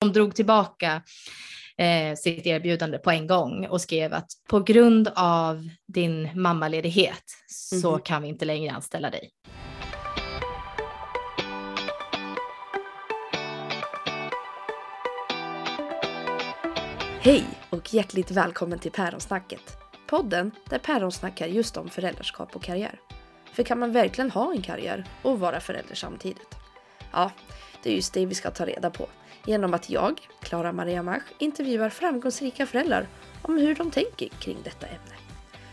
De drog tillbaka eh, sitt erbjudande på en gång och skrev att på grund av din mammaledighet så Mhm. kan vi inte längre anställa dig. Hej och hjärtligt välkommen till Päronsnacket. Podden där päron snackar just om föräldraskap och karriär. För kan man verkligen ha en karriär och vara förälder samtidigt? Ja, det är just det vi ska ta reda på. Genom att jag, Klara Maria Mach, intervjuar framgångsrika föräldrar om hur de tänker kring detta ämne.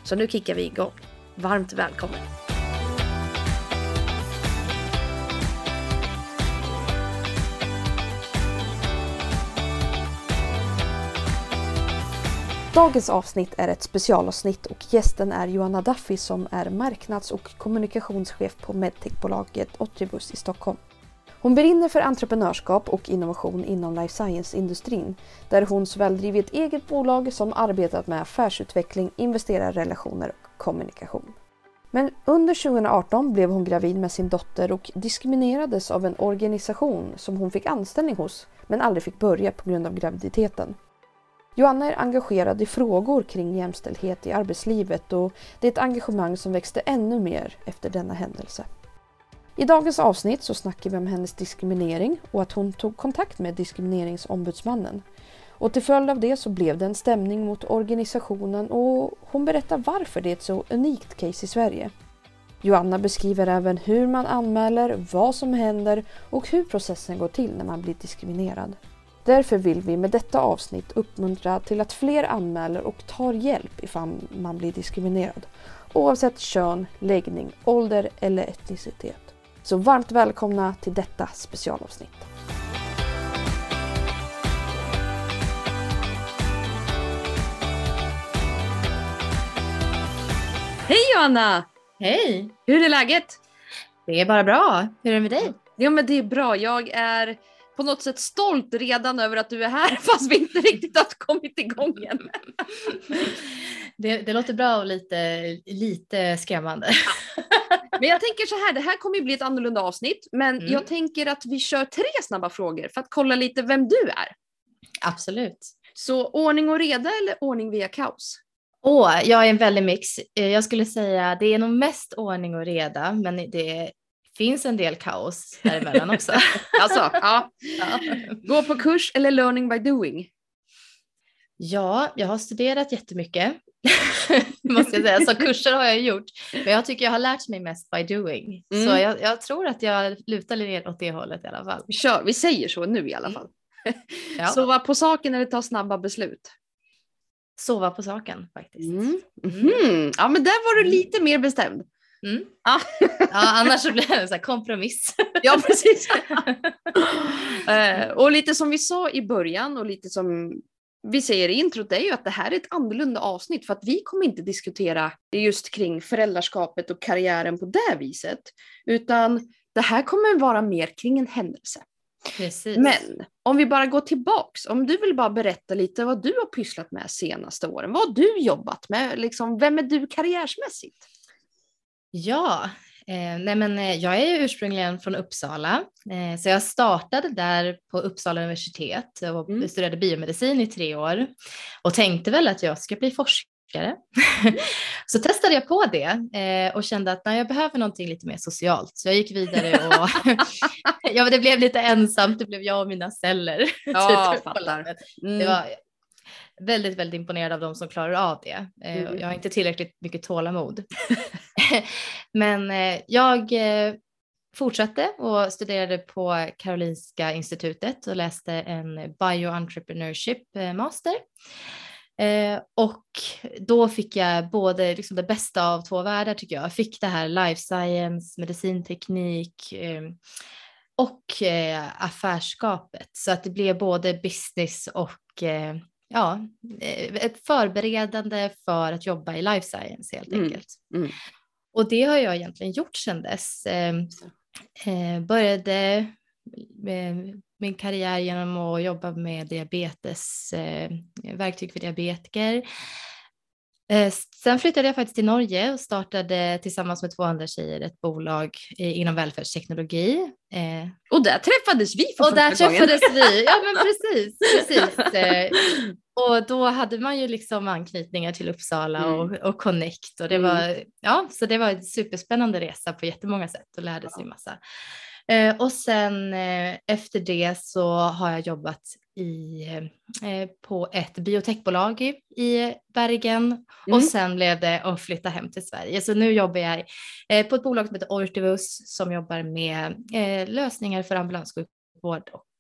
Så nu kickar vi igång. Varmt välkommen! Dagens avsnitt är ett specialavsnitt och gästen är Johanna Duffy som är marknads och kommunikationschef på medtechbolaget Otribus i Stockholm. Hon brinner för entreprenörskap och innovation inom life science-industrin där hon såväl drivit eget bolag som arbetat med affärsutveckling, investerarrelationer och kommunikation. Men under 2018 blev hon gravid med sin dotter och diskriminerades av en organisation som hon fick anställning hos men aldrig fick börja på grund av graviditeten. Joanna är engagerad i frågor kring jämställdhet i arbetslivet och det är ett engagemang som växte ännu mer efter denna händelse. I dagens avsnitt så snackar vi om hennes diskriminering och att hon tog kontakt med diskrimineringsombudsmannen. Och till följd av det så blev det en stämning mot organisationen och hon berättar varför det är ett så unikt case i Sverige. Joanna beskriver även hur man anmäler, vad som händer och hur processen går till när man blir diskriminerad. Därför vill vi med detta avsnitt uppmuntra till att fler anmäler och tar hjälp ifall man blir diskriminerad. Oavsett kön, läggning, ålder eller etnicitet. Så varmt välkomna till detta specialavsnitt. Hej Johanna! Hej! Hur är läget? Det är bara bra. Hur är det med dig? Ja men det är bra. Jag är på något sätt stolt redan över att du är här fast vi inte riktigt har kommit igång än. Det, det låter bra och lite, lite skrämmande. Men jag tänker så här, det här kommer ju bli ett annorlunda avsnitt men Mm. jag tänker att vi kör tre snabba frågor för att kolla lite vem du är. Absolut. Så ordning och reda eller ordning via kaos? Åh, jag är en väldig mix. Eh, Jag skulle säga det är nog mest ordning och reda, men det finns en del kaos däremellan också. Alltså, ja. ja. Gå på kurs eller learning by doing? ja, jag har studerat jättemycket. måste jag säga. Så kurser har jag gjort. Men jag tycker jag har lärt mig mest by doing. Så Mm. jag, jag tror att jag lutar ner åt det hållet i alla fall. Vi, kör, vi säger så nu i alla fall. Ja. Sova på saken eller ta snabba beslut? Sova på saken faktiskt. Mm. Mhm. Ja men där var du lite mer bestämd. Mm. Ah. Ja, annars så blir det en här kompromiss. Ja precis. Eh, och lite som vi sa i början och lite som vi säger i introt är ju att det här är ett annorlunda avsnitt för att vi kommer inte diskutera just kring föräldraskapet och karriären på det viset. Utan det här kommer vara mer kring en händelse. Precis. Men om vi bara går tillbaks, om du vill bara berätta lite vad du har pysslat med senaste åren. Vad har du jobbat med? Liksom, vem är du karriärsmässigt? Ja, eh, nej men eh, jag är ursprungligen från Uppsala, eh, så jag startade där på Uppsala universitet och Mm. studerade biomedicin i tre år och tänkte väl att jag ska bli forskare. så testade jag på det eh, och kände att nej, jag behöver någonting lite mer socialt, så jag gick vidare och ja, men det blev lite ensamt, det blev jag och mina celler. Ja, typ, fattar. Mm. Det var väldigt, väldigt imponerad av de som klarar av det. Eh, Mm. Jag har inte tillräckligt mycket tålamod. Men eh, jag eh, fortsatte och studerade på Karolinska institutet och läste en bioentrepreneurship eh, master. Eh, och då fick jag både liksom det bästa av två världar tycker jag. Jag fick det här life science, medicinteknik eh, och eh, affärskapet. Så att det blev både business och ja, ett förberedande för att jobba i life science helt Mm, enkelt. mm. Och det har jag egentligen gjort sedan dess. Eh, eh, började med min karriär genom att jobba med diabetes, eh, verktyg för diabetiker. Eh, sen flyttade jag faktiskt till Norge och startade tillsammans med två andra tjejer ett bolag eh, inom välfärdsteknologi. Eh, och där träffades vi för Och där träffades vi, ja men precis. precis. Eh, och då hade man ju liksom anknytningar till Uppsala mm. och, och Connect och det mm. var, ja, så det var en superspännande resa på jättemånga sätt och lärde sig massa. Eh, och sen eh, efter det så har jag jobbat i, eh, på ett biotechbolag i, i Bergen mm. och sen blev det att flytta hem till Sverige. Så nu jobbar jag eh, på ett bolag som heter Ortivus som jobbar med eh, lösningar för ambulanssjukvård och eh,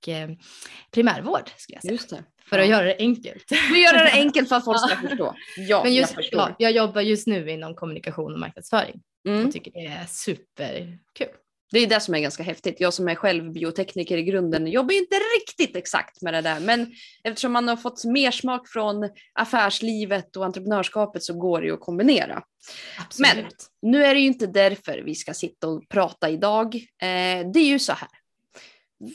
primärvård. Skulle jag säga. Just det. För att göra det enkelt. För att göra det enkelt för att folk ska förstå. Ja, Men just, jag, förstår. Ja, jag jobbar just nu inom kommunikation och marknadsföring. Mm. Jag tycker det är superkul. Det är det som är ganska häftigt. Jag som är själv biotekniker i grunden jobbar inte riktigt exakt med det där. Men eftersom man har fått mer smak från affärslivet och entreprenörskapet så går det ju att kombinera. Absolut. Men nu är det ju inte därför vi ska sitta och prata idag. Eh, det är ju så här.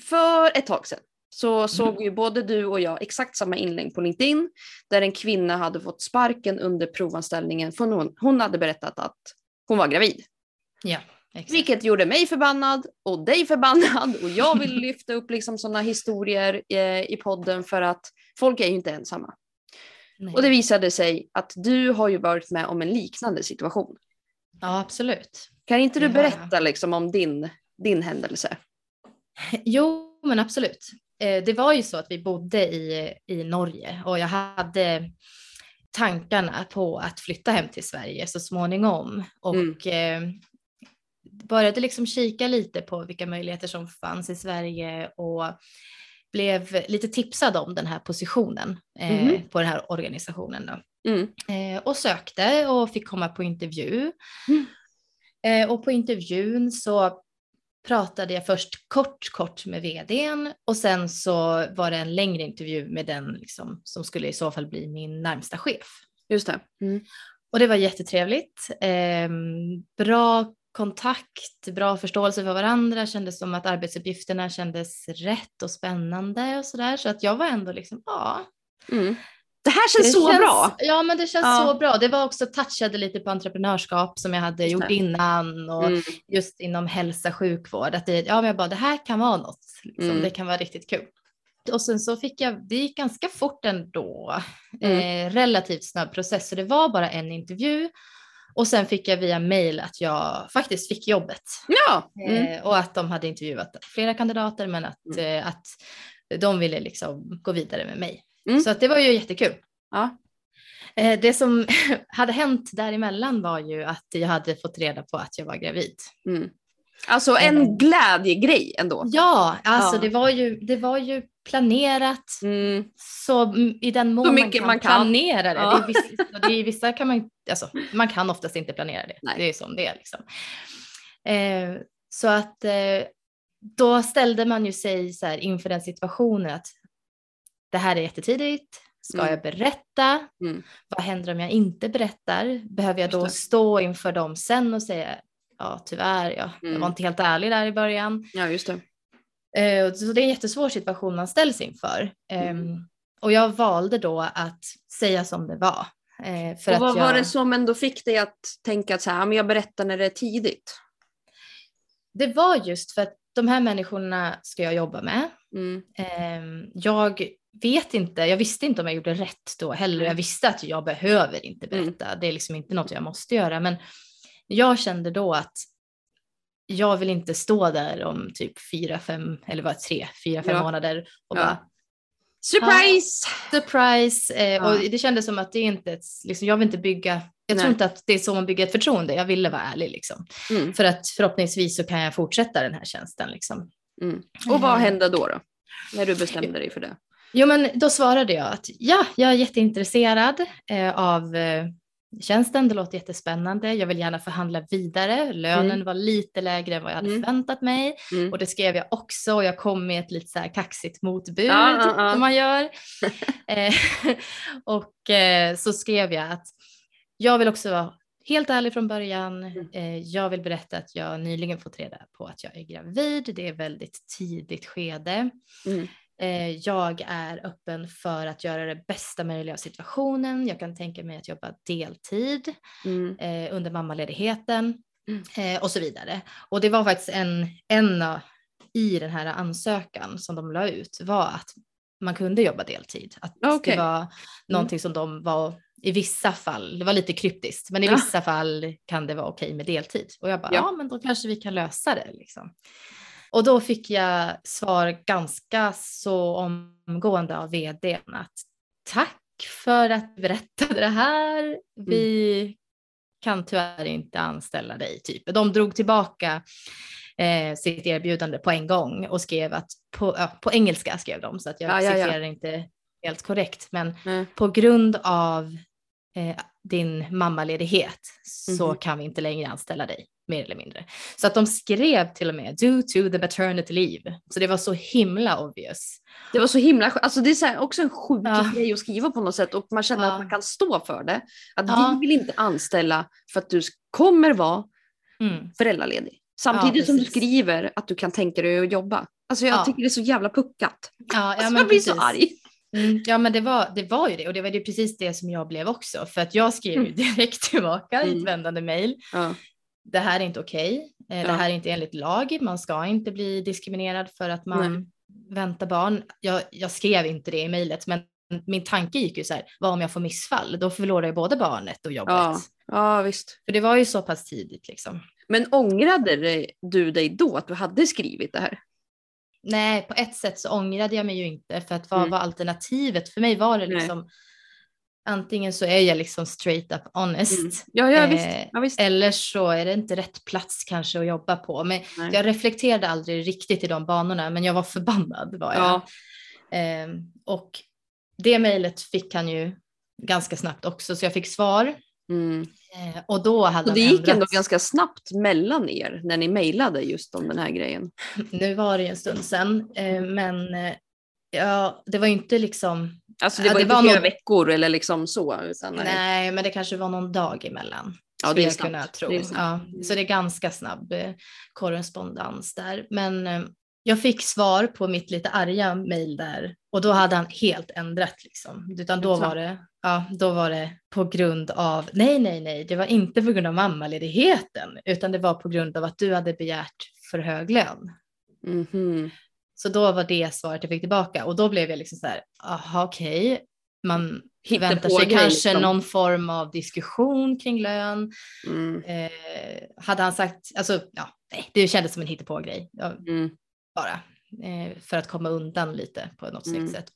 För ett tag sedan så mm. såg ju både du och jag exakt samma inlägg på LinkedIn där en kvinna hade fått sparken under provanställningen för hon, hon hade berättat att hon var gravid. Ja. Exakt. Vilket gjorde mig förbannad och dig förbannad och jag vill lyfta upp liksom sådana historier eh, i podden för att folk är ju inte ensamma. Nej. Och det visade sig att du har ju varit med om en liknande situation. Ja, absolut. Kan inte du berätta liksom om din, din händelse? Jo, men absolut. Eh, det var ju så att vi bodde i, i Norge och jag hade tankarna på att flytta hem till Sverige så småningom. Och mm. eh, började liksom kika lite på vilka möjligheter som fanns i Sverige och blev lite tipsad om den här positionen eh, mm. på den här organisationen. Mm. Eh, och sökte och fick komma på intervju. Mm. Eh, och på intervjun så pratade jag först kort, kort med vdn och sen så var det en längre intervju med den liksom, som skulle i så fall bli min närmsta chef. Just det. Mm. Och det var jättetrevligt. Eh, bra kontakt, bra förståelse för varandra, kändes som att arbetsuppgifterna kändes rätt och spännande och sådär. Så att jag var ändå liksom, ja. Mm. Det här känns det så känns, bra. Ja, men det känns ja. så bra. Det var också touchade lite på entreprenörskap som jag hade gjort innan och mm. just inom hälsa sjukvård. Att det, ja, men jag bara, det här kan vara något. Liksom. Mm. Det kan vara riktigt kul. Och sen så fick jag, det gick ganska fort ändå, mm. eh, relativt snabb process. Så det var bara en intervju och sen fick jag via mail att jag faktiskt fick jobbet. Ja. Mm. Eh, och att de hade intervjuat flera kandidater men att, mm. eh, att de ville liksom gå vidare med mig. Mm. Så att det var ju jättekul. Ja. Eh, det som hade hänt däremellan var ju att jag hade fått reda på att jag var gravid. Mm. Alltså en eh. glädjegrej ändå. Ja, alltså ja. Det, var ju, det var ju planerat mm. så i den mån man kan, man kan, planera det. Ja. Det, vissa, det är vissa kan man, alltså, man kan oftast inte planera det. Nej. Det är som det är liksom. Eh, så att eh, då ställde man ju sig så här inför den situationen att det här är jättetidigt. Ska mm. jag berätta? Mm. Vad händer om jag inte berättar? Behöver jag då stå inför dem sen och säga ja tyvärr, ja, jag var mm. inte helt ärlig där i början. Ja, just det. Eh, så det är en jättesvår situation man ställs inför. Mm. Ehm, och jag valde då att säga som det var. Eh, för och vad jag... var det som ändå fick dig att tänka att så här, men jag berättar när det är tidigt? Det var just för att de här människorna ska jag jobba med. Mm. Ehm, jag vet inte, jag visste inte om jag gjorde rätt då heller. Jag visste att jag behöver inte mm. berätta. Mm. Det är liksom inte något jag måste göra. Men jag kände då att jag vill inte stå där om typ fyra, fem, eller vad tre, fyra, fem ja. månader och ja. bara Surprise! Ja, surprise! Eh, ja. Och det kändes som att det är inte ett, liksom, jag vill inte bygga, jag Nej. tror inte att det är så man bygger ett förtroende, jag ville vara ärlig liksom. Mm. För att förhoppningsvis så kan jag fortsätta den här tjänsten liksom. Mm. Och vad eh. hände då, då? När du bestämde dig för det? Jo men då svarade jag att ja, jag är jätteintresserad eh, av eh, tjänsten, det låter jättespännande, jag vill gärna förhandla vidare, lönen mm. var lite lägre än vad jag hade mm. förväntat mig mm. och det skrev jag också och jag kom med ett lite så här kaxigt motbud ja, ja, ja. som man gör. Eh, och eh, så skrev jag att jag vill också vara helt ärlig från början. Mm. Eh, jag vill berätta att jag nyligen fått reda på att jag är gravid. Det är väldigt tidigt skede. Mm. Eh, jag är öppen för att göra det bästa möjliga av situationen. Jag kan tänka mig att jobba deltid Mm. eh, under mammaledigheten Mm. eh, och så vidare. Och det var faktiskt en, en i den här ansökan som de la ut var att man kunde jobba deltid. Att Okej. det var någonting som de var i vissa fall, det var lite kryptiskt, men i Ja. vissa fall kan det vara okej med deltid. Och jag bara, Ja. ja. men då kanske vi kan lösa det liksom. Och då fick jag svar ganska så omgående av vdn att tack för att du berättade det här. Vi kan tyvärr inte anställa dig. Typ. De drog tillbaka eh, sitt erbjudande på en gång och skrev att på, ja, på engelska skrev de så att jag Ja, ja, citerar inte helt korrekt. Men Nej. på grund av eh, din mammaledighet så Mhm. kan vi inte längre anställa dig, mer eller mindre. Så att de skrev till och med due to the maternity leave. Så det var så himla obvious. Det var så himla alltså det är så också en sjuk Ja. grej att skriva på något sätt och man känner Ja. att man kan stå för det. Att Ja. vi vill inte anställa för att du kommer vara Mm. föräldraledig. Samtidigt som du skriver att du kan tänka dig att jobba. Alltså jag Ja. tycker det är så jävla puckat. Ja, ja, Alltså jag blir så precis. arg. Mm, ja men det var, det var ju det och det var ju precis det som jag blev också för att jag skrev ju direkt tillbaka i Mm. ett vändande mejl. Ja. Det här är inte okej. Eh, Ja. Det här är inte enligt lag. Man ska inte bli diskriminerad för att man väntar barn. Jag, jag skrev inte det i mejlet men min tanke gick ju så här, vad om jag får missfall? Då förlorar jag både barnet och jobbet. Ja. ja, visst. För det var ju så pass tidigt liksom. Men ångrade du dig då att du hade skrivit det här? Nej, på ett sätt så ångrade jag mig ju inte för att vad Mm. var alternativet? För mig var det Nej. liksom antingen så är jag liksom straight up honest Mm. Ja, ja, visst. Eh, ja visst. eller så är det inte rätt plats kanske att jobba på. Men Nej. jag reflekterade aldrig riktigt i de banorna, men jag var förbannad var jag. Ja. Ehm, och det mejlet fick han ju ganska snabbt också, så jag fick svar. Mm. Eh, och då hade Och det gick ändå ganska snabbt mellan er när ni mejlade just om den här grejen. Nu var det ju en stund sedan, eh, men eh, ja, det var ju inte liksom, Alltså det Ja, var det inte var flera nog- veckor eller liksom så. Utan nej. nej, men det kanske var någon dag emellan. Ja, det är jag snabbt. kunna tro. Det är snabbt. ja, så det är ganska snabb korrespondens där. Men jag fick svar på mitt lite arga mejl där och då hade han helt ändrat liksom. Utan då var det, ja, då var det på grund av, nej, nej, nej, det var inte på grund av mammaledigheten, utan det var på grund av att du hade begärt för hög lön. Mhm. Så då var det svaret jag fick tillbaka och då blev jag liksom så här, aha, okej, man Hitta väntar sig kanske liksom. någon form av diskussion kring lön. Mm. Eh, hade han sagt, alltså ja, nej, det kändes som en hittepågrej ja, Mm. bara eh, för att komma undan lite på något Mm. snyggt sätt.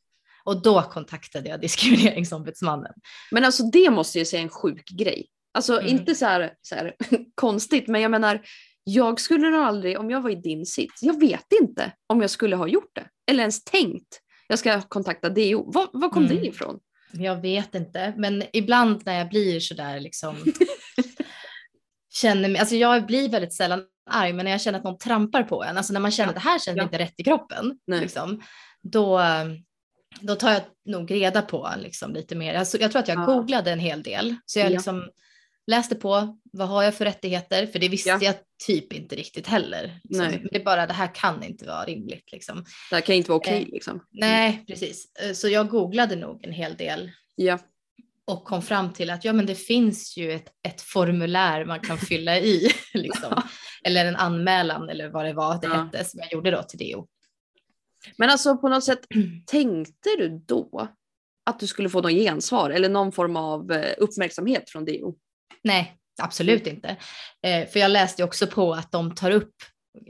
Och då kontaktade jag diskrimineringsombudsmannen. Men alltså det måste jag säga en sjuk grej. Alltså Mm. inte så här, så här konstigt, men jag menar, jag skulle nog aldrig, om jag var i din sits, jag vet inte om jag skulle ha gjort det. Eller ens tänkt. Jag ska kontakta DO. Var, var kom Mm. det ifrån? Jag vet inte, men ibland när jag blir sådär liksom känner mig, alltså jag blir väldigt sällan arg, men när jag känner att någon trampar på en, alltså när man känner Ja, att det här känns ja. inte rätt i kroppen, liksom, då, då tar jag nog reda på liksom, lite mer. Alltså, jag tror att jag Ja. googlade en hel del, så jag Ja. liksom läste på vad har jag för rättigheter, för det visste Ja. jag typ inte riktigt heller. Liksom. Nej. Men det är bara det här kan inte vara rimligt. Liksom. Det här kan inte vara okej Eh, liksom. Nej, precis. Eh, Så jag googlade nog en hel del Ja. och kom fram till att ja, men det finns ju ett, ett formulär man kan fylla i, liksom. eller en anmälan eller vad det var det Ja. hette som jag gjorde då till DO. Men alltså på något sätt, tänkte du då att du skulle få någon gensvar eller någon form av eh, uppmärksamhet från DO? Nej, absolut inte. Eh, för jag läste också på att de tar upp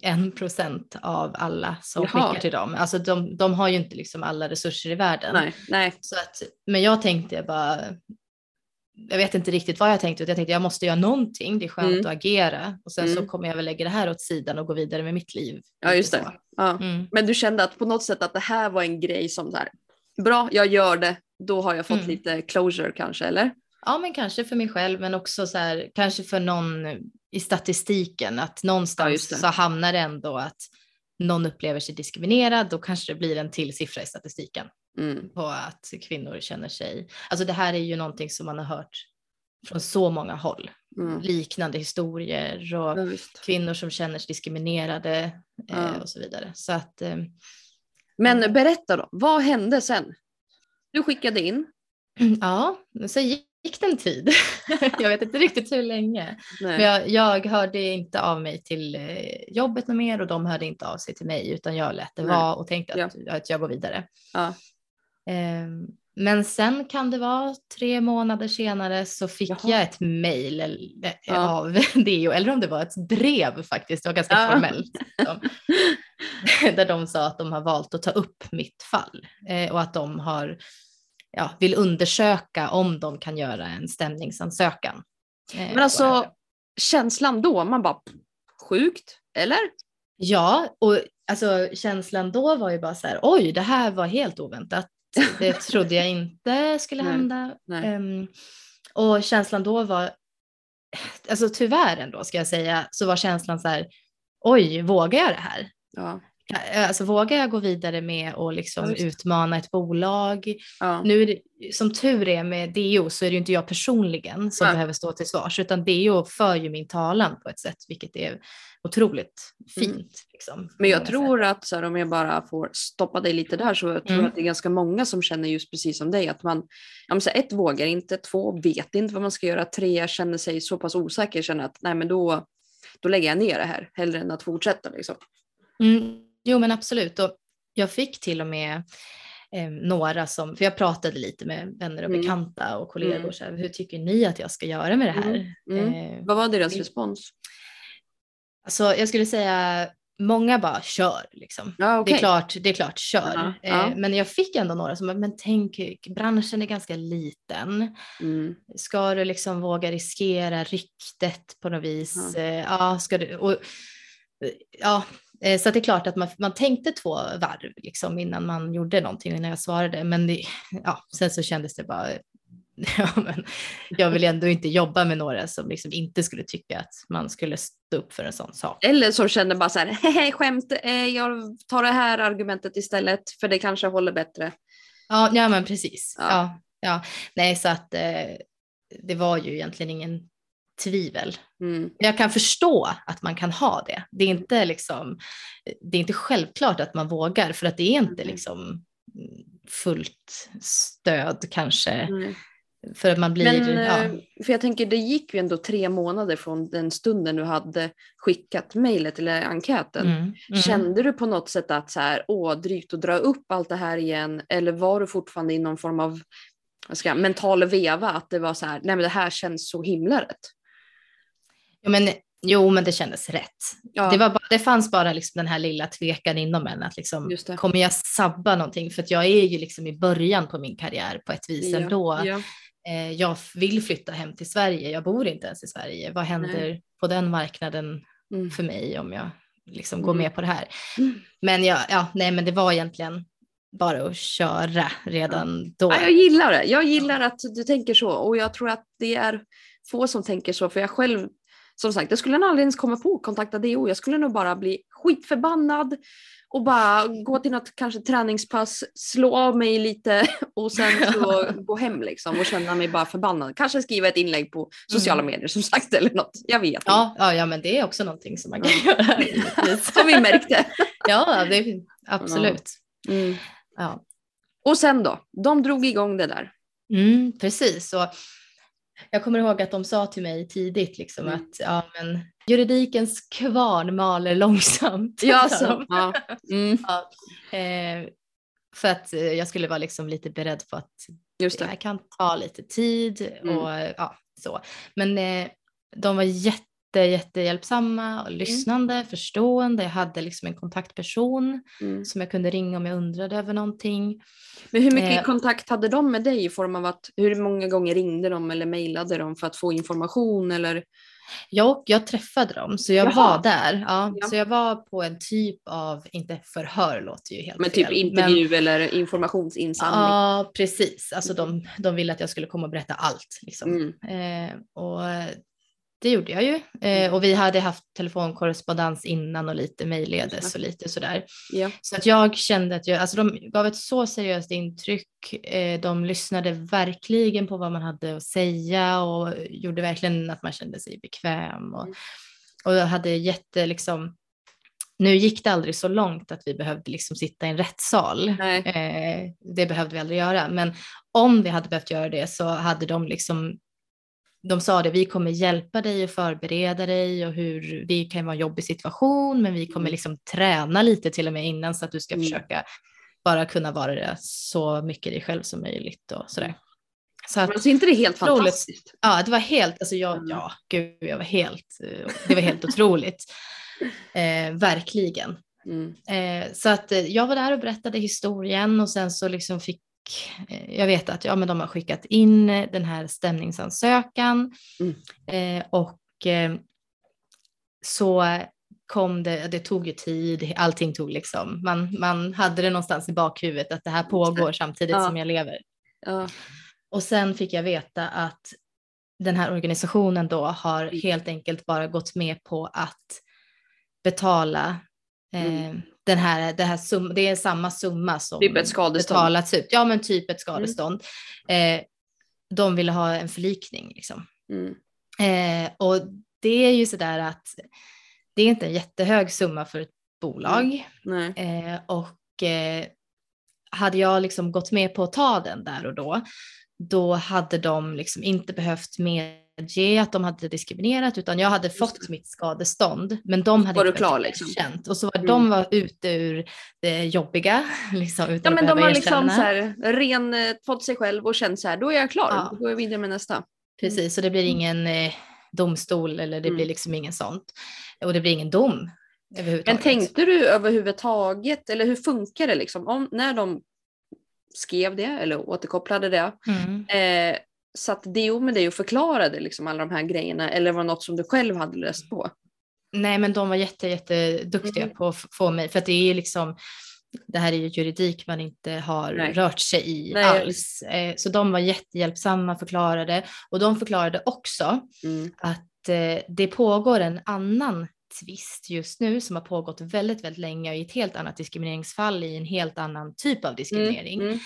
en procent av alla som Jaha. skickar till dem. Alltså de, de har ju inte liksom alla resurser i världen. Nej, nej. Så att, men jag tänkte bara, jag vet inte riktigt vad jag tänkte, utan jag tänkte jag måste göra någonting, det är skönt Mm. att agera och sen så Mm. kommer jag väl lägga det här åt sidan och gå vidare med mitt liv. Ja, just det. så. Ja. Mm. Men du kände att på något sätt att det här var en grej som så här, bra, jag gör det, då har jag fått Mm. lite closure kanske, eller? Ja, men kanske för mig själv, men också så här, kanske för någon i statistiken, att Ja, någonstans det. så hamnar det ändå att någon upplever sig diskriminerad, då kanske det blir en till siffra i statistiken Mm. på att kvinnor känner sig, alltså det här är ju någonting som man har hört från så många håll, Mm. liknande historier och Ja, kvinnor som känner sig diskriminerade eh, Ja. och så vidare. Så att eh, Men berätta då, vad hände sen? Du skickade in. Ja, så gick det en tid. jag vet inte riktigt hur länge. Men jag, jag, hörde inte av mig till eh, jobbet mer och de hörde inte av sig till mig utan jag lät det vara och tänkte att, ja. att jag går vidare. Ja. Um, men sen kan det vara tre månader senare så fick Jaha. jag ett mejl eh, ja. av Deo, eller om det var ett brev faktiskt, det var ganska ja. formellt. De, där de sa att de har valt att ta upp mitt fall eh, och att de har, ja, vill undersöka om de kan göra en stämningsansökan. Eh, men alltså känslan då, man bara sjukt, eller? Ja, och alltså känslan då var ju bara så här, oj, det här var helt oväntat. Det trodde jag inte skulle Nej. hända. Nej. Um, och känslan då var, alltså tyvärr ändå ska jag säga, så var känslan så här, oj, vågar jag det här? Ja. Alltså vågar jag gå vidare med och liksom ja, utmana ett bolag? Ja. Nu det, som tur är med DO så är det ju inte jag personligen som ja. behöver stå till svars utan DO för ju min talan på ett sätt vilket är otroligt mm. fint. Mm. Liksom, Men jag tror sätt. att så här, om jag bara får stoppa dig lite där så jag tror mm. att det är ganska många som känner just precis som dig att man ja, så ett vågar inte, två vet inte vad man ska göra, tre känner sig så pass osäker känner att nej men då, då lägger jag ner det här hellre än att fortsätta liksom. Mm. Jo men absolut och jag fick till och med eh, några som, för jag pratade lite med vänner och mm. bekanta och kollegor, mm. så här, hur tycker ni att jag ska göra med det här? Mm. mm. Eh, Vad var deras respons? Alltså jag skulle säga många bara kör liksom. Ja, okay. det, är klart, det är klart, kör. Ja, ja. Eh, men jag fick ändå några som, men tänk, branschen är ganska liten. Mm. Ska du liksom våga riskera ryktet på något vis? Ja, eh, ja ska du, och, ja, Eh, så det är klart att man, man tänkte två varv liksom innan man gjorde någonting, innan jag svarade. Men det, ja, sen så kändes det bara, ja, men jag vill ändå inte jobba med några som liksom inte skulle tycka att man skulle stå upp för en sån sak. Eller som känner bara så här, hehe skämt, eh, jag tar det här argumentet istället för det kanske håller bättre. Ja, ja men precis. Ja. ja, ja. Nej, så att eh, det var ju egentligen ingen tvivel. Mm. Jag kan förstå att man kan ha det. Det är inte, liksom, det är inte självklart att man vågar för att det är inte liksom fullt stöd kanske. Mm. För att man blir, Men, ja. Eh, för jag tänker det gick ju ändå tre månader från den stunden du hade skickat mejlet eller enkäten. Mm, mm. Kände du på något sätt att så här, åh, drygt att dra upp allt det här igen eller var du fortfarande i någon form av vad ska jag, mental veva att det var så här, nej men det här känns så himla rätt? Ja, men, jo, men det kändes rätt. Ja. Det, var bara, det fanns bara liksom den här lilla tvekan inom en att liksom, kommer jag sabba någonting? För jag är ju liksom i början på min karriär på ett vis ja. ändå. Ja. Eh, jag vill flytta hem till Sverige, jag bor inte ens i Sverige. Vad händer Nej. på den marknaden mm. för mig om jag liksom mm. går med på det här? Mm. Men, jag, ja, nej, men det var egentligen bara att köra redan då. Ja, jag gillar det. Jag gillar att du tänker så och jag tror att det är få som tänker så för jag själv som sagt, jag skulle aldrig ens komma på att kontakta DO. Jag skulle nog bara bli skitförbannad och bara gå till något kanske träningspass, slå av mig lite och sen så gå hem liksom och känna mig bara förbannad. Kanske skriva ett inlägg på sociala mm. medier som sagt eller något. Jag vet ja, inte. Ja, men det är också någonting som man kan göra. som vi märkte. ja, det absolut. Mm. Ja. Och sen då? De drog igång det där. Mm, precis. Och jag kommer ihåg att de sa till mig tidigt liksom mm. att ja, men, juridikens kvarn maler långsamt. Ja, så. Ja. Mm. ja. Eh, för att eh, jag skulle vara liksom lite beredd på att Just det. det här kan ta lite tid mm. och ja, så. Men eh, de var jätte jätte, jättehjälpsamma och mm. lyssnande, mm. förstående. Jag hade liksom en kontaktperson mm. som jag kunde ringa om jag undrade över någonting. Men hur mycket eh, kontakt hade de med dig i form av att hur många gånger ringde de eller mejlade de för att få information eller? Jag, jag träffade dem så jag Jaha. var där. Ja, ja, Så jag var på en typ av, inte förhör låter ju helt Men typ fel, intervju men, eller informationsinsamling? Ja precis, alltså de, de ville att jag skulle komma och berätta allt. Liksom. Mm. Eh, och det gjorde jag ju. Eh, mm. och vi hade haft telefonkorrespondens innan och lite mejlledes och lite sådär. Ja. Så att jag kände att jag, alltså de gav ett så seriöst intryck. Eh, de lyssnade verkligen på vad man hade att säga och gjorde verkligen att man kände sig bekväm. Och, mm. och jag hade jätte liksom, Nu gick det aldrig så långt att vi behövde liksom sitta i en rättssal. Eh, det behövde vi aldrig göra. Men om vi hade behövt göra det så hade de liksom de sa det, vi kommer hjälpa dig och förbereda dig och hur det kan vara en jobbig situation, men vi kommer Mm. liksom träna lite till och med innan så att du ska Mm. försöka bara kunna vara det så mycket dig själv som möjligt och sådär. Så att, Men så är inte det helt Otroligt. fantastiskt? ja, det var helt, alltså jag, Mm. ja, gud, jag var helt, det var helt otroligt. Eh, verkligen. Mm. Eh, så att eh, jag var där och berättade historien och sen så liksom fick jag vet att ja, men de har skickat in eh, den här stämningsansökan Mm. eh, och eh, så kom det, det tog ju tid, allting tog liksom, man, man hade det någonstans i bakhuvudet att det här pågår samtidigt Ja. som jag lever. Ja. Och sen fick jag veta att den här organisationen då har Mm. helt enkelt bara gått med på att betala eh, Mm. den här, det, här sum, det är samma summa som Typ ett skadestånd. betalats ut. Ja, men typ ett skadestånd. Eh, de ville ha en förlikning liksom. Mm. Eh, och det är ju sådär att det är inte en jättehög summa för ett bolag. Nej. Eh, och eh, hade jag liksom gått med på att ta den där och då, då hade de liksom inte behövt medge att de hade diskriminerat, utan jag hade fått mitt skadestånd. Men de hade Var inte klar, liksom? erkänt. Och så var Mm. de var ute ur det jobbiga, liksom, Ja utan men att de har liksom så här, ren, eh, fått sig själv och känt så här, då är jag klar, Ja. då går jag vidare med nästa. Precis, så det blir ingen eh, domstol eller det Mm. blir liksom ingen sånt. Och det blir ingen dom Men tänkte du överhuvudtaget, eller hur funkar det liksom, om, när de skrev det eller återkopplade det, Mm. eh, satt DO med dig och förklarade liksom alla de här grejerna eller var det något som du själv hade läst på? Nej, men de var jätte, jätteduktiga Mm. på att få mig, för att det är ju liksom, det här är ju juridik man inte har Nej. rört sig i Nej, alls. Eh, Så de var jättehjälpsamma, förklarade. Och de förklarade också Mm. att eh, det pågår en annan tvist just nu som har pågått väldigt, väldigt länge i ett helt annat diskrimineringsfall i en helt annan typ av diskriminering. Mm.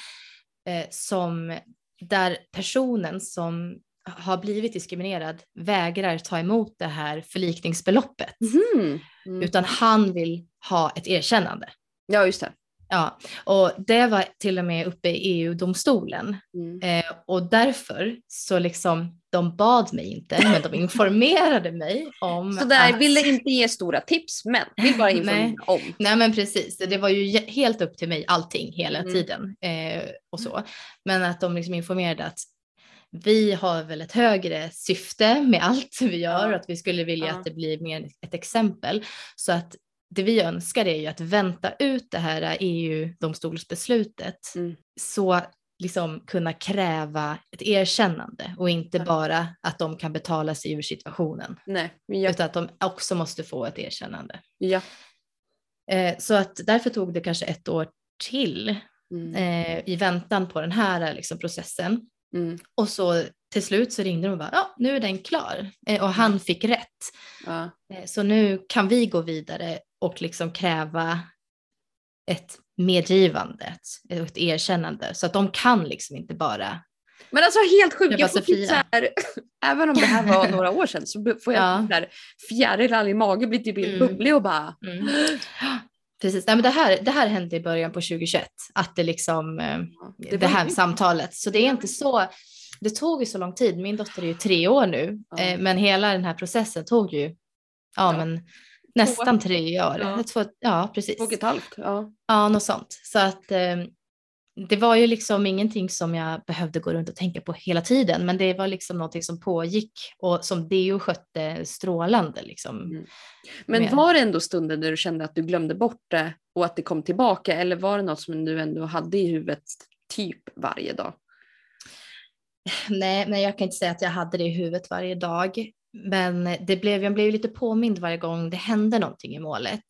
eh, som där personen som har blivit diskriminerad vägrar ta emot det här förlikningsbeloppet. Mhm. Mm. Utan han vill ha ett erkännande. Ja just det. Ja, och det var till och med uppe i EU-domstolen. Mm. Eh, och därför så liksom, de bad mig inte, men de informerade mig om Så där, att... ville inte ge stora tips men vill bara informera Nej. om. Nej men precis, det var ju helt upp till mig allting hela Mm. tiden eh, och så. Men att de liksom informerade att vi har väl ett högre syfte med allt vi gör och att vi skulle vilja Ja. att det blir mer ett exempel. Så att det vi önskar är ju att vänta ut det här EU-domstolsbeslutet Mm. så liksom kunna kräva ett erkännande och inte Ja. bara att de kan betala sig ur situationen Nej, jag, utan att de också måste få ett erkännande. ja. Eh, så att därför tog det kanske ett år till Mm. eh, i väntan på den här liksom, processen. Mm. Och så till slut så ringde de och bara, ja nu är den klar. Eh, och han fick rätt. Ja. Så nu kan vi gå vidare och liksom kräva ett medgivande, ett, erkännande. Så att de kan liksom inte bara, Men alltså helt sjukt, Jag får så typ här, även om det här var några år sedan så får jag Ja. där fjärilar i magen, blir typ Mm. bubblig och bara mm. Precis, Nej, men det, här, det här hände i början på 2021, att det liksom, eh, det, var här samtalet. Så det är inte så, det tog ju så lång tid. Min dotter är ju tre år nu, Ja. eh, men hela den här processen tog ju, ja, Ja. men nästan tre år. Ja. Ja, ja precis. två och ett halvt. Ja. Ja, något sånt. Så att eh, det var ju liksom ingenting som jag behövde gå runt och tänka på hela tiden, men det var liksom någonting som pågick och som Deo skötte strålande liksom. Mm. Men Med- var det ändå stunder där du kände att du glömde bort det och att det kom tillbaka eller var det något som du ändå hade i huvudet typ varje dag? Nej, nej, jag kan inte säga att jag hade det i huvudet varje dag, men det blev, jag blev lite påmind varje gång det hände någonting i målet.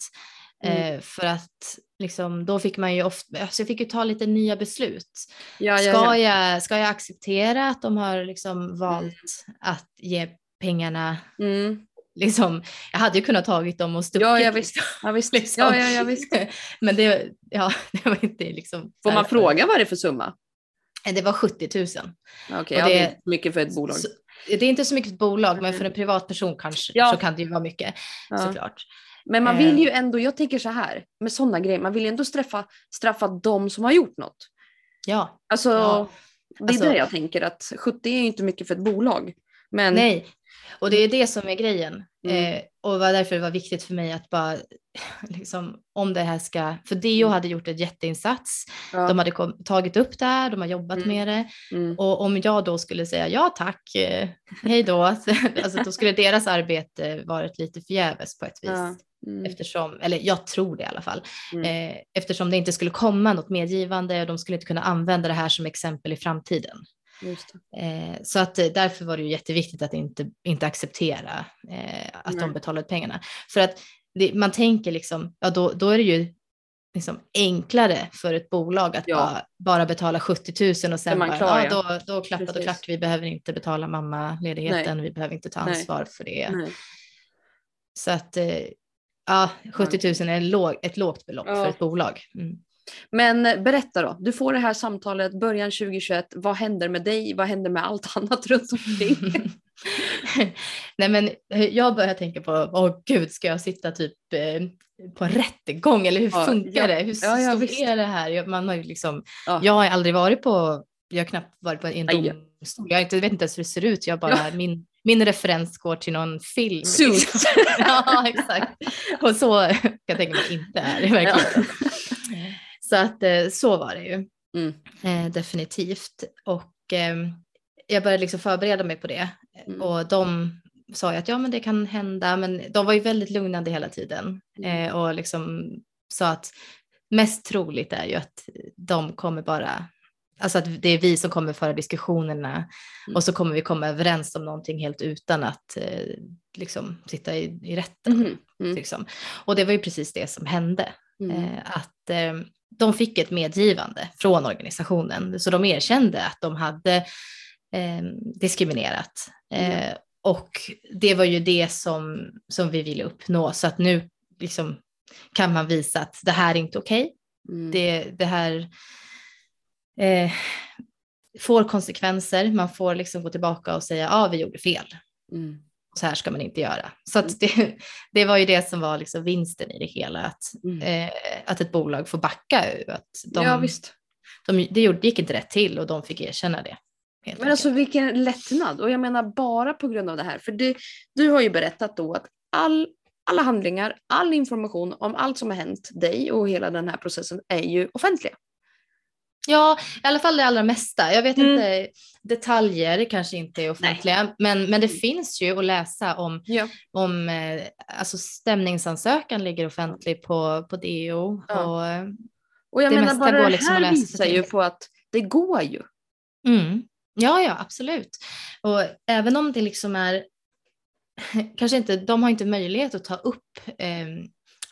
Mm. Eh, för att liksom, då fick man ju ofta, alltså jag fick ju ta lite nya beslut. Ja, ska, ja, ja. Jag, ska jag acceptera att de har liksom valt att ge pengarna, Mm. liksom, jag hade ju kunnat tagit dem och stuckit. Ja, ja, visst. Ja, visst. liksom. Ja, ja, ja, visst. Men det, ja, det var inte liksom. Får man fråga vad det är för summa? Det var 70 000. Okej, ja, det det- är mycket för ett bolag. Så, det är inte så mycket ett bolag, men för en privatperson kanske Ja. så kan det ju vara mycket Ja. såklart. Men man vill ju ändå, jag tänker så här, med sådana grejer, man vill ju ändå straffa, straffa de som har gjort något. Ja. Alltså, Ja. det är Alltså- det jag tänker, att 70 är ju inte mycket för ett bolag. Men Nej, och det är det som är grejen. Mm. Eh, och var därför det var viktigt för mig att bara, liksom, om det här ska, för DO Mm. hade gjort en jätteinsats, ja, de hade kom, tagit upp det här, de har jobbat Mm. med det. mm, Och om jag då skulle säga ja tack, eh, hej då, alltså, då skulle deras arbete varit lite förgäves på ett vis. ja, mm, Eftersom, eller jag tror det i alla fall, Mm. eh, eftersom det inte skulle komma något medgivande och de skulle inte kunna använda det här som exempel i framtiden. Eh, så att eh, därför var det ju jätteviktigt att inte, inte acceptera eh, att Nej. de betalade pengarna. För att det, man tänker liksom, ja då, då är det ju liksom enklare för ett bolag att Ja. bara, bara betala 70 000 och sen bara, klar, ja, då, då klappat och Precis. klart, vi behöver inte betala mammaledigheten, vi behöver inte ta Nej. ansvar för det. Nej. Så att eh, ja, 70 000 är låg, ett lågt belopp Ja. för ett bolag. Mm. Men berätta då, du får det här samtalet början 2021, vad händer med dig, vad händer med allt annat runt omkring? Nej men jag börjar tänka på, åh gud, ska jag sitta typ eh, på en rättegång eller hur Ja, funkar ja. det? Hur Ja, ja, stort är det här? Man har ju liksom, Ja. jag har aldrig varit på, jag har knappt varit på en domstol, jag inte, vet inte ens hur det ser ut, jag bara, min, min referens går till någon film. Suits. ja, exakt. Och så kan jag tänka mig inte är i verkligheten. Så att eh, så var det ju. Mm. Eh, definitivt. Och ehm, jag började liksom förbereda mig på det. Mm. Och de sa ju att ja men det kan hända, men de var ju väldigt lugnande hela tiden. Mm. Eh, och liksom sa att mest troligt är ju att de kommer bara, alltså att det är vi som kommer föra diskussionerna Mm. och så kommer vi komma överens om någonting helt utan att eh, liksom sitta i, i rätten. Mhm. Mm. Liksom. Och det var ju precis det som hände. Mm. Eh, att eh, de fick ett medgivande från organisationen. Så de erkände att de hade eh, diskriminerat. Eh, Mm. Och det var ju det som, som vi ville uppnå. Så att nu liksom, kan man visa att det här är inte okej. Mm. Det, det här eh, får konsekvenser. Man får liksom gå tillbaka och säga ja, vi gjorde fel. Mm. Så här ska man inte göra. Så att det, det var ju det som var liksom vinsten i det hela. Att, Mm. eh, att ett bolag får backa. Att de, ja visst. de, det gjorde- gick inte rätt till och de fick erkänna det. Men alltså enkelt. vilken lättnad. Och jag menar bara på grund av det här. För du, du har ju berättat då att all, alla handlingar, all information om allt som har hänt dig och hela den här processen är ju offentliga. Ja, i alla fall det allra mesta. Jag vet Mm. inte, detaljer kanske inte är offentliga, men, men det finns ju att läsa om, Ja. om eh, alltså stämningsansökan ligger offentlig på, på DO. Ja. Och, Och jag Det menar bara går det liksom att här läsa sig visar ju på att det går ju. mm, ja, ja, absolut. Och även om det liksom är, kanske inte, de har inte möjlighet att ta upp eh,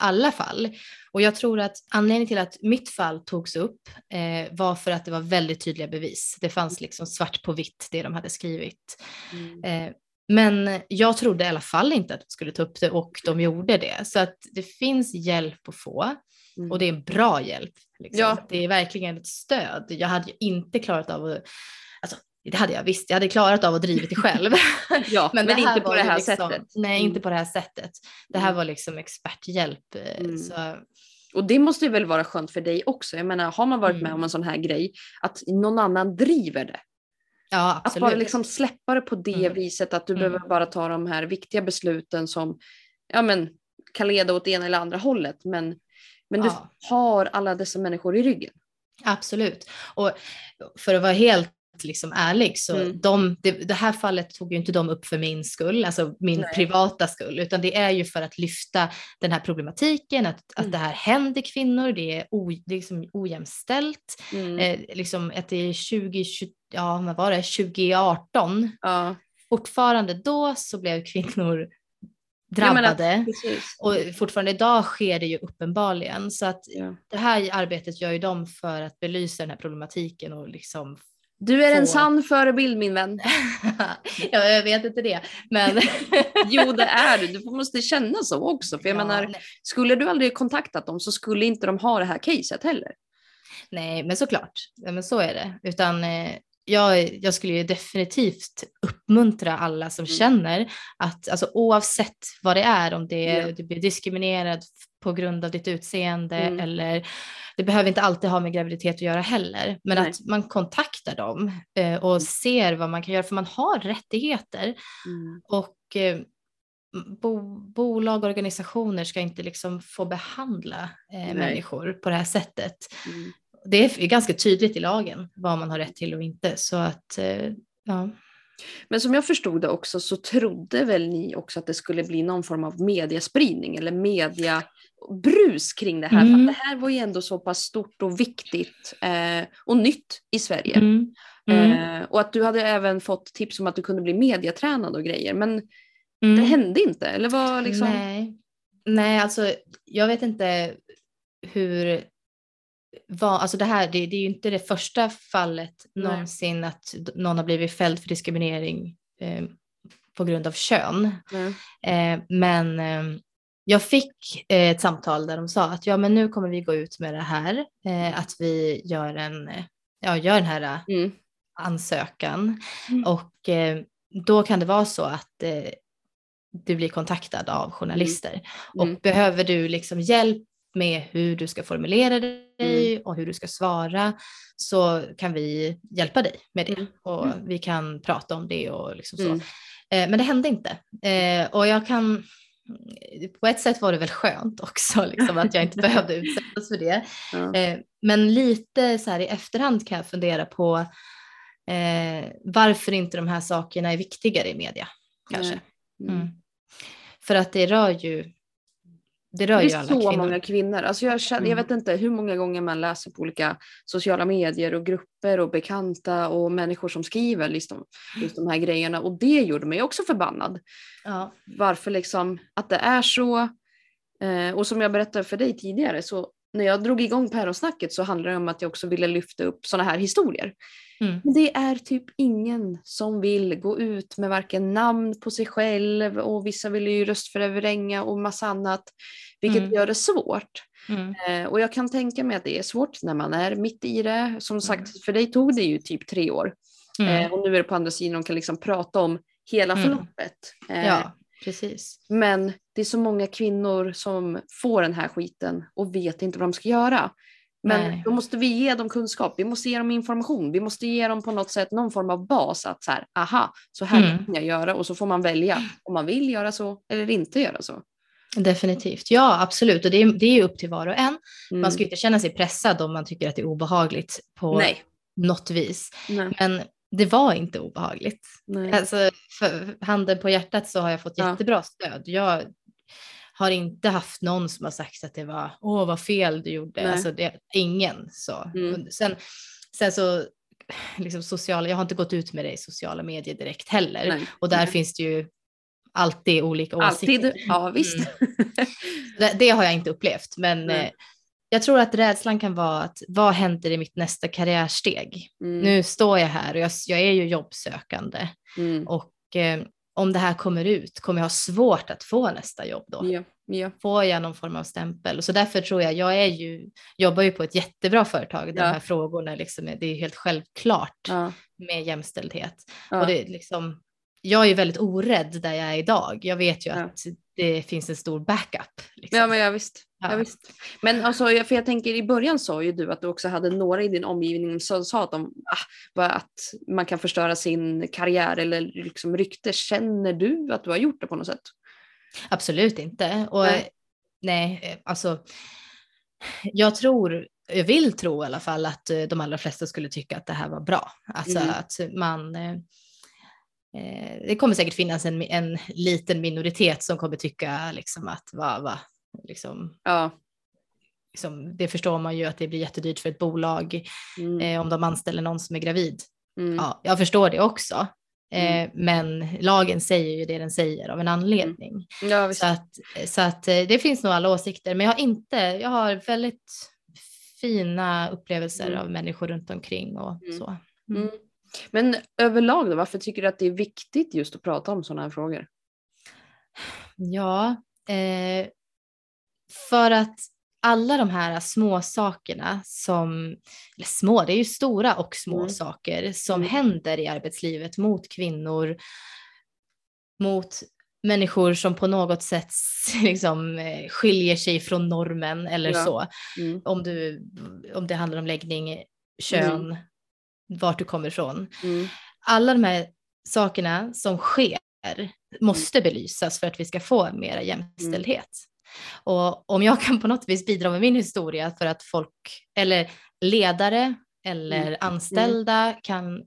alla fall. Och jag tror att anledningen till att mitt fall togs upp eh, var för att det var väldigt tydliga bevis. Det fanns liksom svart på vitt det de hade skrivit. Eh, men jag trodde i alla fall inte att de skulle ta upp det och de gjorde det. Så att det finns hjälp att få Mm. och det är bra hjälp. Liksom. Ja. Det är verkligen ett stöd. Jag hade inte klarat av att, alltså det hade jag visst, jag hade klarat av att drivit det själv. Ja, men, det här inte på det här liksom, sättet. Nej, Mm. inte på det här sättet. Det här Mm. var liksom experthjälp. eh, Mm. Så, Och det måste ju väl vara skönt för dig också. Jag menar, har man varit med Mm. om en sån här grej, att någon annan driver det. ja, Att absolut. bara liksom släppa det på det Mm. viset att du Mm. behöver bara ta de här viktiga besluten som ja, men, kan leda åt ena eller andra hållet. Men, men du Ja. har alla dessa människor i ryggen. Absolut. Och för att vara helt liksom ärlig så Mm. de, det, det här fallet tog ju inte de upp för min skull, alltså min Nej. privata skull, utan det är ju för att lyfta den här problematiken, att, Mm. att det här händer kvinnor, det är, o, det är liksom ojämställt, Mm. eh, liksom att det är 20, ja, vad var det, 2018, Ja, fortfarande då så blev kvinnor drabbade. precis. Och fortfarande idag sker det ju uppenbarligen. Så att Ja. det här arbetet gör ju de för att belysa den här problematiken och liksom Du är en sann förebild min vän. ja, jag vet inte det. Men Jo det är du, du måste känna så också. För jag Ja, menar, skulle du aldrig kontaktat dem så skulle inte de ha det här caset heller. nej, men såklart. Ja, men så är det. Utan eh, jag, jag skulle ju definitivt uppmuntra alla som Mm. känner att alltså, oavsett vad det är, om det Ja. du blir diskriminerad på grund av ditt utseende Mm. eller det behöver inte alltid ha med graviditet att göra heller, men Nej. att man kontaktar dem eh, och ser vad man kan göra, för man har rättigheter Mm. och eh, bo, bolag och organisationer ska inte liksom få behandla eh, människor på det här sättet. Mm. Det är ganska tydligt i lagen vad man har rätt till och inte. Så att, eh, ja. Men som jag förstod det också så trodde väl ni också att det skulle bli någon form av mediaspridning eller mediabrus kring det här. För Mm. det här var ju ändå så pass stort och viktigt eh, och nytt i Sverige. Mm. Mm. Eh, och att du hade även fått tips om att du kunde bli mediatränad och grejer. Men det Mm. hände inte? Eller vad liksom? Nej. Nej, alltså jag vet inte hur, vad, alltså det här, det, det är ju inte det första fallet Nej. någonsin att någon har blivit fälld för diskriminering eh, på grund av kön. Eh, men eh, jag fick eh, ett samtal där de sa att ja, men nu kommer vi gå ut med det här, eh, att vi gör en, ja, gör den här eh, Mm. ansökan Mm. och då kan det vara så att du blir kontaktad av journalister Mm. och behöver du liksom hjälp med hur du ska formulera dig Mm. och hur du ska svara så kan vi hjälpa dig med det Mm. och vi kan prata om det och liksom så. Mm. Eh, men det hände inte eh, och jag kan på ett sätt var det väl skönt också, liksom, att jag inte behövde utsättas för det. Ja. Eh, men lite så här i efterhand kan jag fundera på eh, varför inte de här sakerna är viktigare i media. Kanske. Mm. Mm. För att det rör ju, det rör Det ju alla så kvinnor. många kvinnor. Alltså jag, känner, jag Mm. vet inte hur många gånger man läser på olika sociala medier och grupper och bekanta och människor som skriver liksom, just de här grejerna. Och det gjorde mig också förbannad. Ja. Varför liksom att det är så. Eh, och som jag berättade för dig tidigare så när jag drog igång päronsnacket så handlade det om att jag också ville lyfta upp sådana här historier. Mm. Men det är typ ingen som vill gå ut med varken namn på sig själv och vissa vill ju röstförvränga och massa annat. Vilket Mm. gör det svårt. Mm. Eh, och jag kan tänka mig att det är svårt när man är mitt i det. Som sagt, för dig tog det ju typ tre år. Mm. Eh, och nu är det på andra sidan och kan liksom prata om hela Mm. förloppet. Eh, Ja, precis. Men det är så många kvinnor som får den här skiten och vet inte vad de ska göra. Men Nej. då måste vi ge dem kunskap, vi måste ge dem information, vi måste ge dem på något sätt någon form av bas att så här, aha, så här Mm. kan jag göra och så får man välja om man vill göra så eller inte göra så. Definitivt. Ja, absolut. Och det är, det är upp till var och en. Mm. Man ska inte känna sig pressad om man tycker att det är obehagligt på Nej. något vis. Nej. Men det var inte obehagligt. Nej. Alltså, handen på hjärtat så har jag fått Ja. jättebra stöd. Jag har inte haft någon som har sagt att det var, åh vad fel du gjorde. Nej. Alltså det, ingen så. Mm. Sen, sen så, liksom sociala, jag har inte gått ut med det i sociala medier direkt heller. Nej. Och där Nej. finns det ju alltid olika åsikter. Alltid, ja visst. Mm. Det, det har jag inte upplevt, men eh, jag tror att rädslan kan vara att vad händer i mitt nästa karriärsteg? Mm. Nu står jag här och jag, jag är ju jobbsökande Mm. och eh, om det här kommer ut kommer jag ha svårt att få nästa jobb då. Ja, ja. Får jag någon form av stämpel? Så därför tror jag, jag är ju, jobbar ju på ett jättebra företag Ja. de här frågorna liksom det är helt självklart Ja. med jämställdhet. Och det, är liksom, jag är ju väldigt orädd där jag är idag. Jag vet ju att det finns en stor backup. Liksom. Ja men ja, visst. Ja. Ja. visst. Men alltså, för jag tänker i början sa ju du att du också hade några i din omgivning som sa att, de, ah, att man kan förstöra sin karriär eller liksom rykte. Känner du att du har gjort det på något sätt? Absolut inte. Och Nej. nej, alltså jag tror, jag vill tro i alla fall att eh, de allra flesta skulle tycka att det här var bra. Alltså Mm. att man eh, eh, det kommer säkert finnas en, en liten minoritet som kommer tycka liksom att va, va, liksom, Ja. liksom, det förstår man ju att det blir jättedyrt för ett bolag Mm. eh, om de anställer någon som är gravid. Mm. Ja, jag förstår det också. Eh, Mm. Men lagen säger ju det den säger av en anledning. Ja, visst. Så att, så att eh, det finns nog alla åsikter, men jag har inte, jag har väldigt fina upplevelser Mm. av människor runt omkring och Mm. så. Mm. Men överlag då, varför tycker du att det är viktigt just att prata om sådana här frågor? Ja, eh, för att alla de här små sakerna som, eller små, det är ju stora och små Mm. saker som Mm. händer i arbetslivet mot kvinnor, mot människor som på något sätt liksom eh, skiljer sig från normen eller Ja. så. Mm. Om, du, om det handlar om läggning, kön, vart du kommer ifrån. Mm. Alla de här sakerna som sker måste belysas för att vi ska få mera jämställdhet. Och om jag kan på något vis bidra med min historia för att folk, eller ledare eller Mm. anställda kan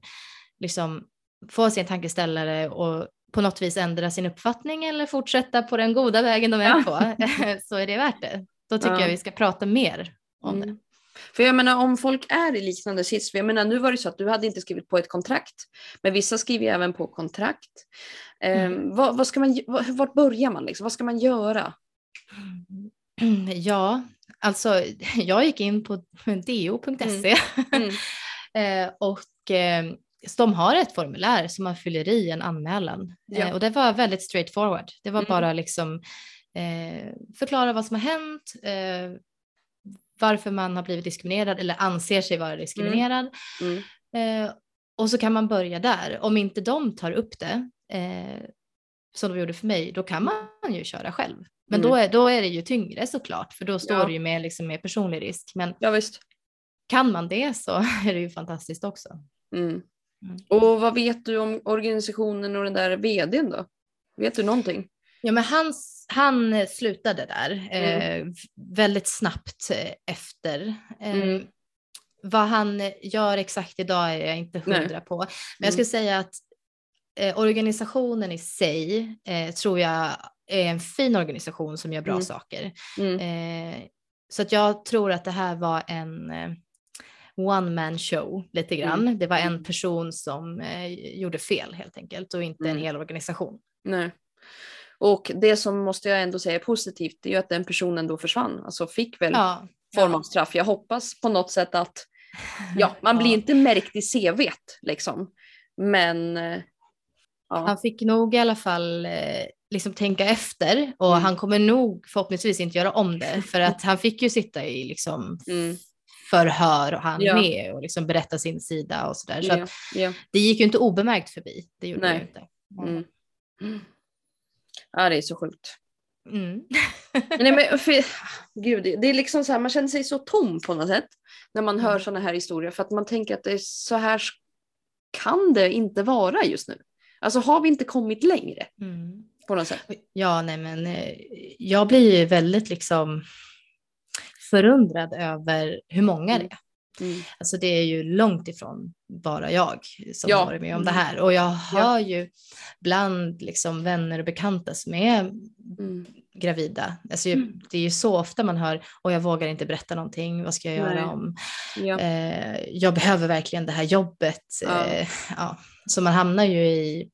liksom få sin tankeställare och på något vis ändra sin uppfattning eller fortsätta på den goda vägen de är på, så är det värt det. Då tycker Ja. jag vi ska prata mer om det. Mm. För jag menar om folk är i liknande sits, för jag menar nu var det så att du hade inte skrivit på ett kontrakt, men vissa skriver även på kontrakt. Mm. Eh, vad, vad ska man, vad, vart börjar man liksom? Vad ska man göra? Ja, alltså jag gick in på do.se Mm. eh, och eh, de har ett formulär som man fyller i en anmälan. Ja. Eh, och det var väldigt straightforward. Det var Mm. bara liksom eh, förklara vad som har hänt, eh, varför man har blivit diskriminerad eller anser sig vara diskriminerad. Mm. Eh, och så kan man börja där. Om inte de tar upp det, som de gjorde för mig, då kan man ju köra själv. Men Mm. då, är, då är det ju tyngre såklart, för då står Ja. det ju med, liksom, med personlig risk. Men Ja visst. kan man det så är det ju fantastiskt också. Mm. Mm. Och vad vet du om organisationen och den där vdn då? Vet du någonting? Ja, men han, han slutade där Mm. eh, väldigt snabbt eh, efter. Eh, Mm. Vad han gör exakt idag är jag inte Nej. hundra på. Men jag Mm. skulle säga att eh, organisationen i sig eh, tror jag är en fin organisation som gör bra Mm. saker. Mm. Eh, så att jag tror att det här var en eh, one man show lite grann. Mm. Det var en Mm. person som eh, gjorde fel helt enkelt och inte en Mm. hel organisation. Nej. Och det som måste jag ändå säga är positivt det är ju att den personen då försvann. Alltså fick väl Ja, form ja. av straff. Jag hoppas på något sätt att ja, man blir Ja. inte märkt i CVt liksom. Men eh, ja. Han fick nog i alla fall eh, liksom tänka efter och Mm. han kommer nog förhoppningsvis inte göra om det för att han fick ju sitta i liksom Mm. förhör och han Ja. med och liksom berätta sin sida och sådär. Så ja, att ja. det gick ju inte obemärkt förbi. Det gjorde Nej. det inte. Mm. Ja, det är så sjukt. Mm. Nej, men för, gud, det det är liksom så här, man känner sig så tom på något sätt när man hör Mm. sådana här historier för att man tänker att det är så här kan det inte vara just nu. Alltså har vi inte kommit längre Mm. på något sätt? Ja, nej men eh, jag blir ju väldigt liksom förundrad över hur många det är. Mm. Alltså det är ju långt ifrån bara jag som Ja. har varit med om det här. Och jag hör ju bland liksom vänner och bekanta som är Mm. gravida. Alltså Mm. Det är ju så ofta man hör, och jag vågar inte berätta någonting, vad ska jag göra Nej. om? Ja. Eh, jag behöver verkligen det här jobbet. Ja. Eh, ja. Så man hamnar ju i,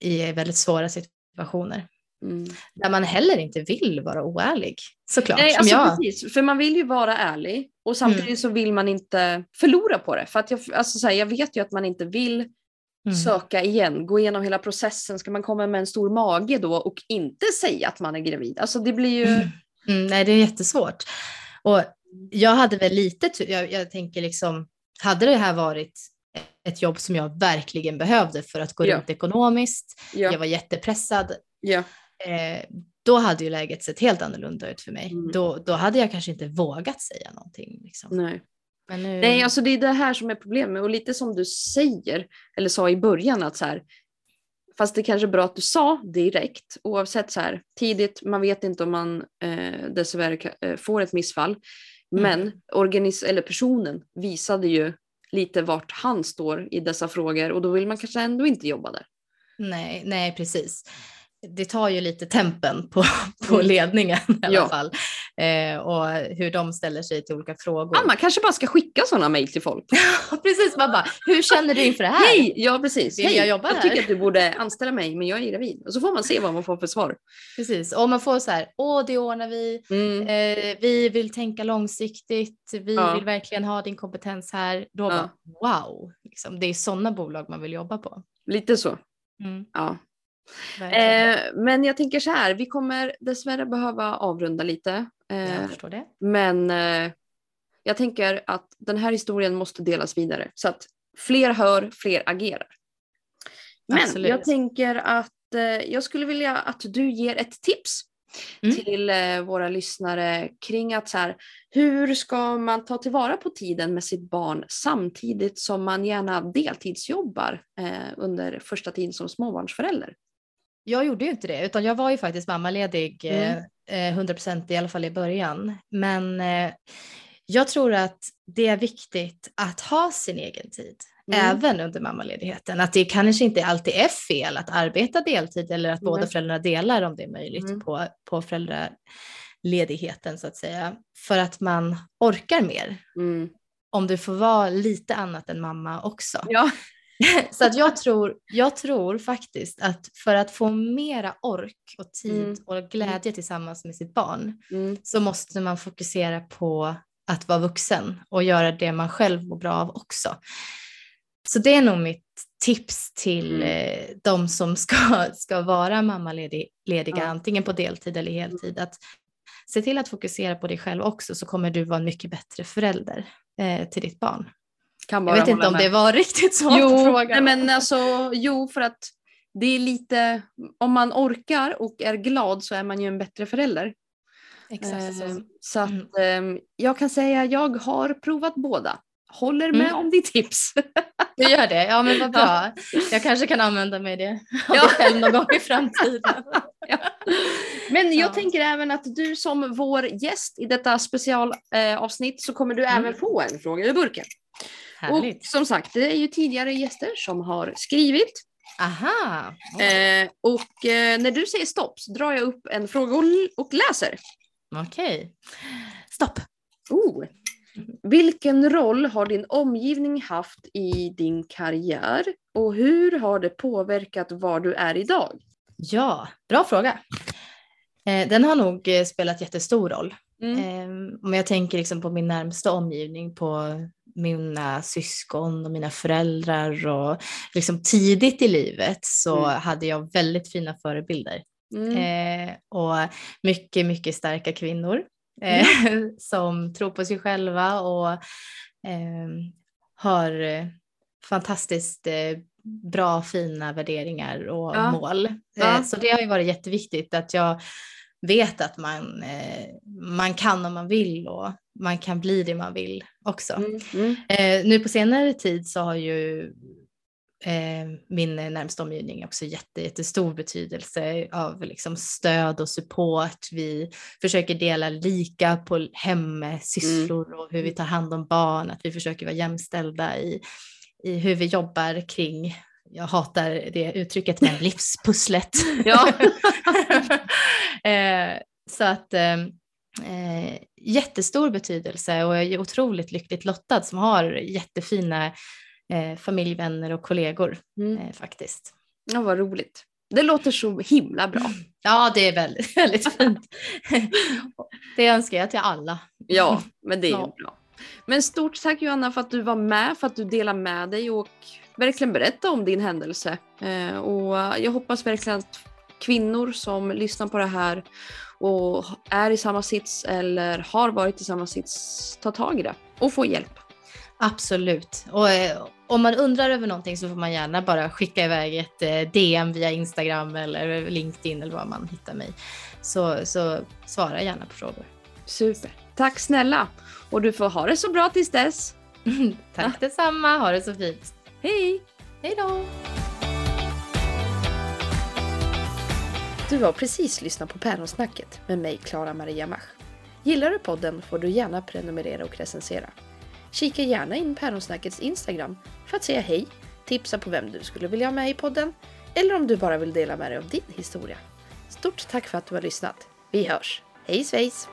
i väldigt svåra situationer. Mm. Där man heller inte vill vara oärlig, såklart. Nej, alltså jag. precis. För man vill ju vara ärlig och samtidigt så vill man inte förlora på det. För att jag, alltså så här, jag vet ju att man inte vill Mm. söka igen, gå igenom hela processen. Ska man komma med en stor mage då och inte säga att man är gravid? Alltså det blir ju... Mm, nej, det är jättesvårt. Och jag hade väl lite jag, jag tänker liksom, hade det här varit ett jobb som jag verkligen behövde för att gå Ja. runt ekonomiskt, Ja, jag var jättepressad, ja, eh, då hade ju läget sett helt annorlunda ut för mig. Mm. Då, då hade jag kanske inte vågat säga någonting. Liksom. nej. Men nu, Nej, alltså det är det här som är problemet och lite som du säger, eller sa i början att så här, fast det kanske är bra att du sa direkt, oavsett så här tidigt, man vet inte om man eh, dessvärre eh, får ett missfall, men organis- eller personen visade ju lite vart han står i dessa frågor och då vill man kanske ändå inte jobba där. nej, nej, precis. Det tar ju lite tempen på, på Mm. ledningen i alla Ja. fall. Eh, och hur de ställer sig till olika frågor. Ah, man kanske bara ska skicka sådana mejl till folk. precis, man bara, hur känner du inför det här? Hej, ja precis. Vill Hej, jag jobba jag här? tycker att du borde anställa mig men jag är gravid. Och så får man se vad man får för svar. Precis, och man får så här, åh det ordnar vi, Mm. eh, vi vill tänka långsiktigt, vi Ja. vill verkligen ha din kompetens här. Då Ja. bara, wow, liksom, det är sådana bolag man vill jobba på. Lite så. Mm, Ja. Eh, men jag tänker så här, vi kommer dessvärre behöva avrunda lite. Jag Eh, förstår det. men eh, jag tänker att den här historien måste delas vidare så att fler hör, fler agerar. Men Absolut. jag tänker att eh, jag skulle vilja att du ger ett tips Mm. till eh, våra lyssnare kring att så här, hur ska man ta tillvara på tiden med sitt barn samtidigt som man gärna deltidsjobbar eh, under första tiden som småbarnsförälder? Jag gjorde ju inte det, utan jag var ju faktiskt mammaledig Mm. eh, eh, 100% i alla fall i början. Men eh, jag tror att det är viktigt att ha sin egen tid, Mm. även under mammaledigheten. Att det kanske inte alltid är fel att arbeta deltid eller att båda Nej. föräldrarna delar om det är möjligt Mm. på, på föräldraledigheten så att säga. För att man orkar mer Mm. om du får vara lite annat än mamma också. Ja. Så att jag tror, jag tror faktiskt att för att få mera ork och tid Mm. och glädje tillsammans med sitt barn Mm. så måste man fokusera på att vara vuxen och göra det man själv mår bra av också. Så det är nog mitt tips till Mm. eh, de som ska, ska vara mammalediga, Ja. antingen på deltid eller heltid. Att se till att fokusera på dig själv också så kommer du vara en mycket bättre förälder eh, till ditt barn. Jag vet inte om med. det var riktigt svar på Jo, frågan. nej, men alltså, jo, för att det är lite, om man orkar och är glad så är man ju en bättre förälder. Exakt så. Eh, så att Mm. eh, jag kan säga jag har provat båda. Håller med Mm. om ditt tips. Du gör det? Ja men vad bra. Jag kanske kan använda mig det av Ja. själv någon gång i framtiden. Men jag Ja. tänker även att du som vår gäst i detta specialavsnitt eh, så kommer du Mm. även få en fråga ur burken. Härligt. Och som sagt, det är ju tidigare gäster som har skrivit. Aha. Eh, och eh, när du säger stopp så drar jag upp en fråga och, och läser. Okej. Stopp. Oh. Vilken roll har din omgivning haft i din karriär och hur har det påverkat var du är idag? Ja, bra fråga. Eh, den har nog eh, spelat jättestor roll. Mm. Eh, om jag tänker liksom på min närmsta omgivning, på mina syskon och mina föräldrar och liksom tidigt i livet så Mm. hade jag väldigt fina förebilder. Mm. Eh, och mycket, mycket starka kvinnor eh, som tror på sig själva och eh, har fantastiskt eh, bra, fina värderingar och Ja. mål. Ja. Eh, så det har ju varit jätteviktigt att jag vet att man, eh, man kan om man vill och man kan bli det man vill också. Mm. Mm. Eh, nu på senare tid så har ju eh, min närmsta omgivning också jätte, jättestor betydelse av liksom stöd och support. Vi försöker dela lika på hemsysslor och hur vi tar hand om barn, att vi försöker vara jämställda i, i hur vi jobbar kring jag hatar det uttrycket men livspusslet. Ja. eh, så att eh, eh, jättestor betydelse och jag är otroligt lyckligt lottad som har jättefina eh, familjevänner och kollegor Mm. eh, faktiskt. ja, vad roligt. Det låter så himla bra. Ja, det är väldigt, väldigt fint. det önskar jag till alla. Ja, men det är Ja. bra. Men stort tack Johanna för att du var med, för att du delade med dig och verkligen berättade om din händelse. Eh, och jag hoppas verkligen att kvinnor som lyssnar på det här och är i samma sits eller har varit i samma sits tar tag i det och får hjälp. Absolut. Och eh, om man undrar över någonting så får man gärna bara skicka iväg ett eh, DM via Instagram eller LinkedIn eller var man hittar mig. Så, så svara gärna på frågor. Super. Tack snälla. Och du får ha det så bra tills dess. Tack detsamma, ha det så fint. Hej! Hej då! Du har precis lyssnat på Päronsnacket med mig, Klara Maria Mach. Gillar du podden får du gärna prenumerera och recensera. Kika gärna in Päronsnackets Instagram för att säga hej, tipsa på vem du skulle vilja ha med i podden eller om du bara vill dela med dig av din historia. Stort tack för att du har lyssnat. Vi hörs. Hej svejs!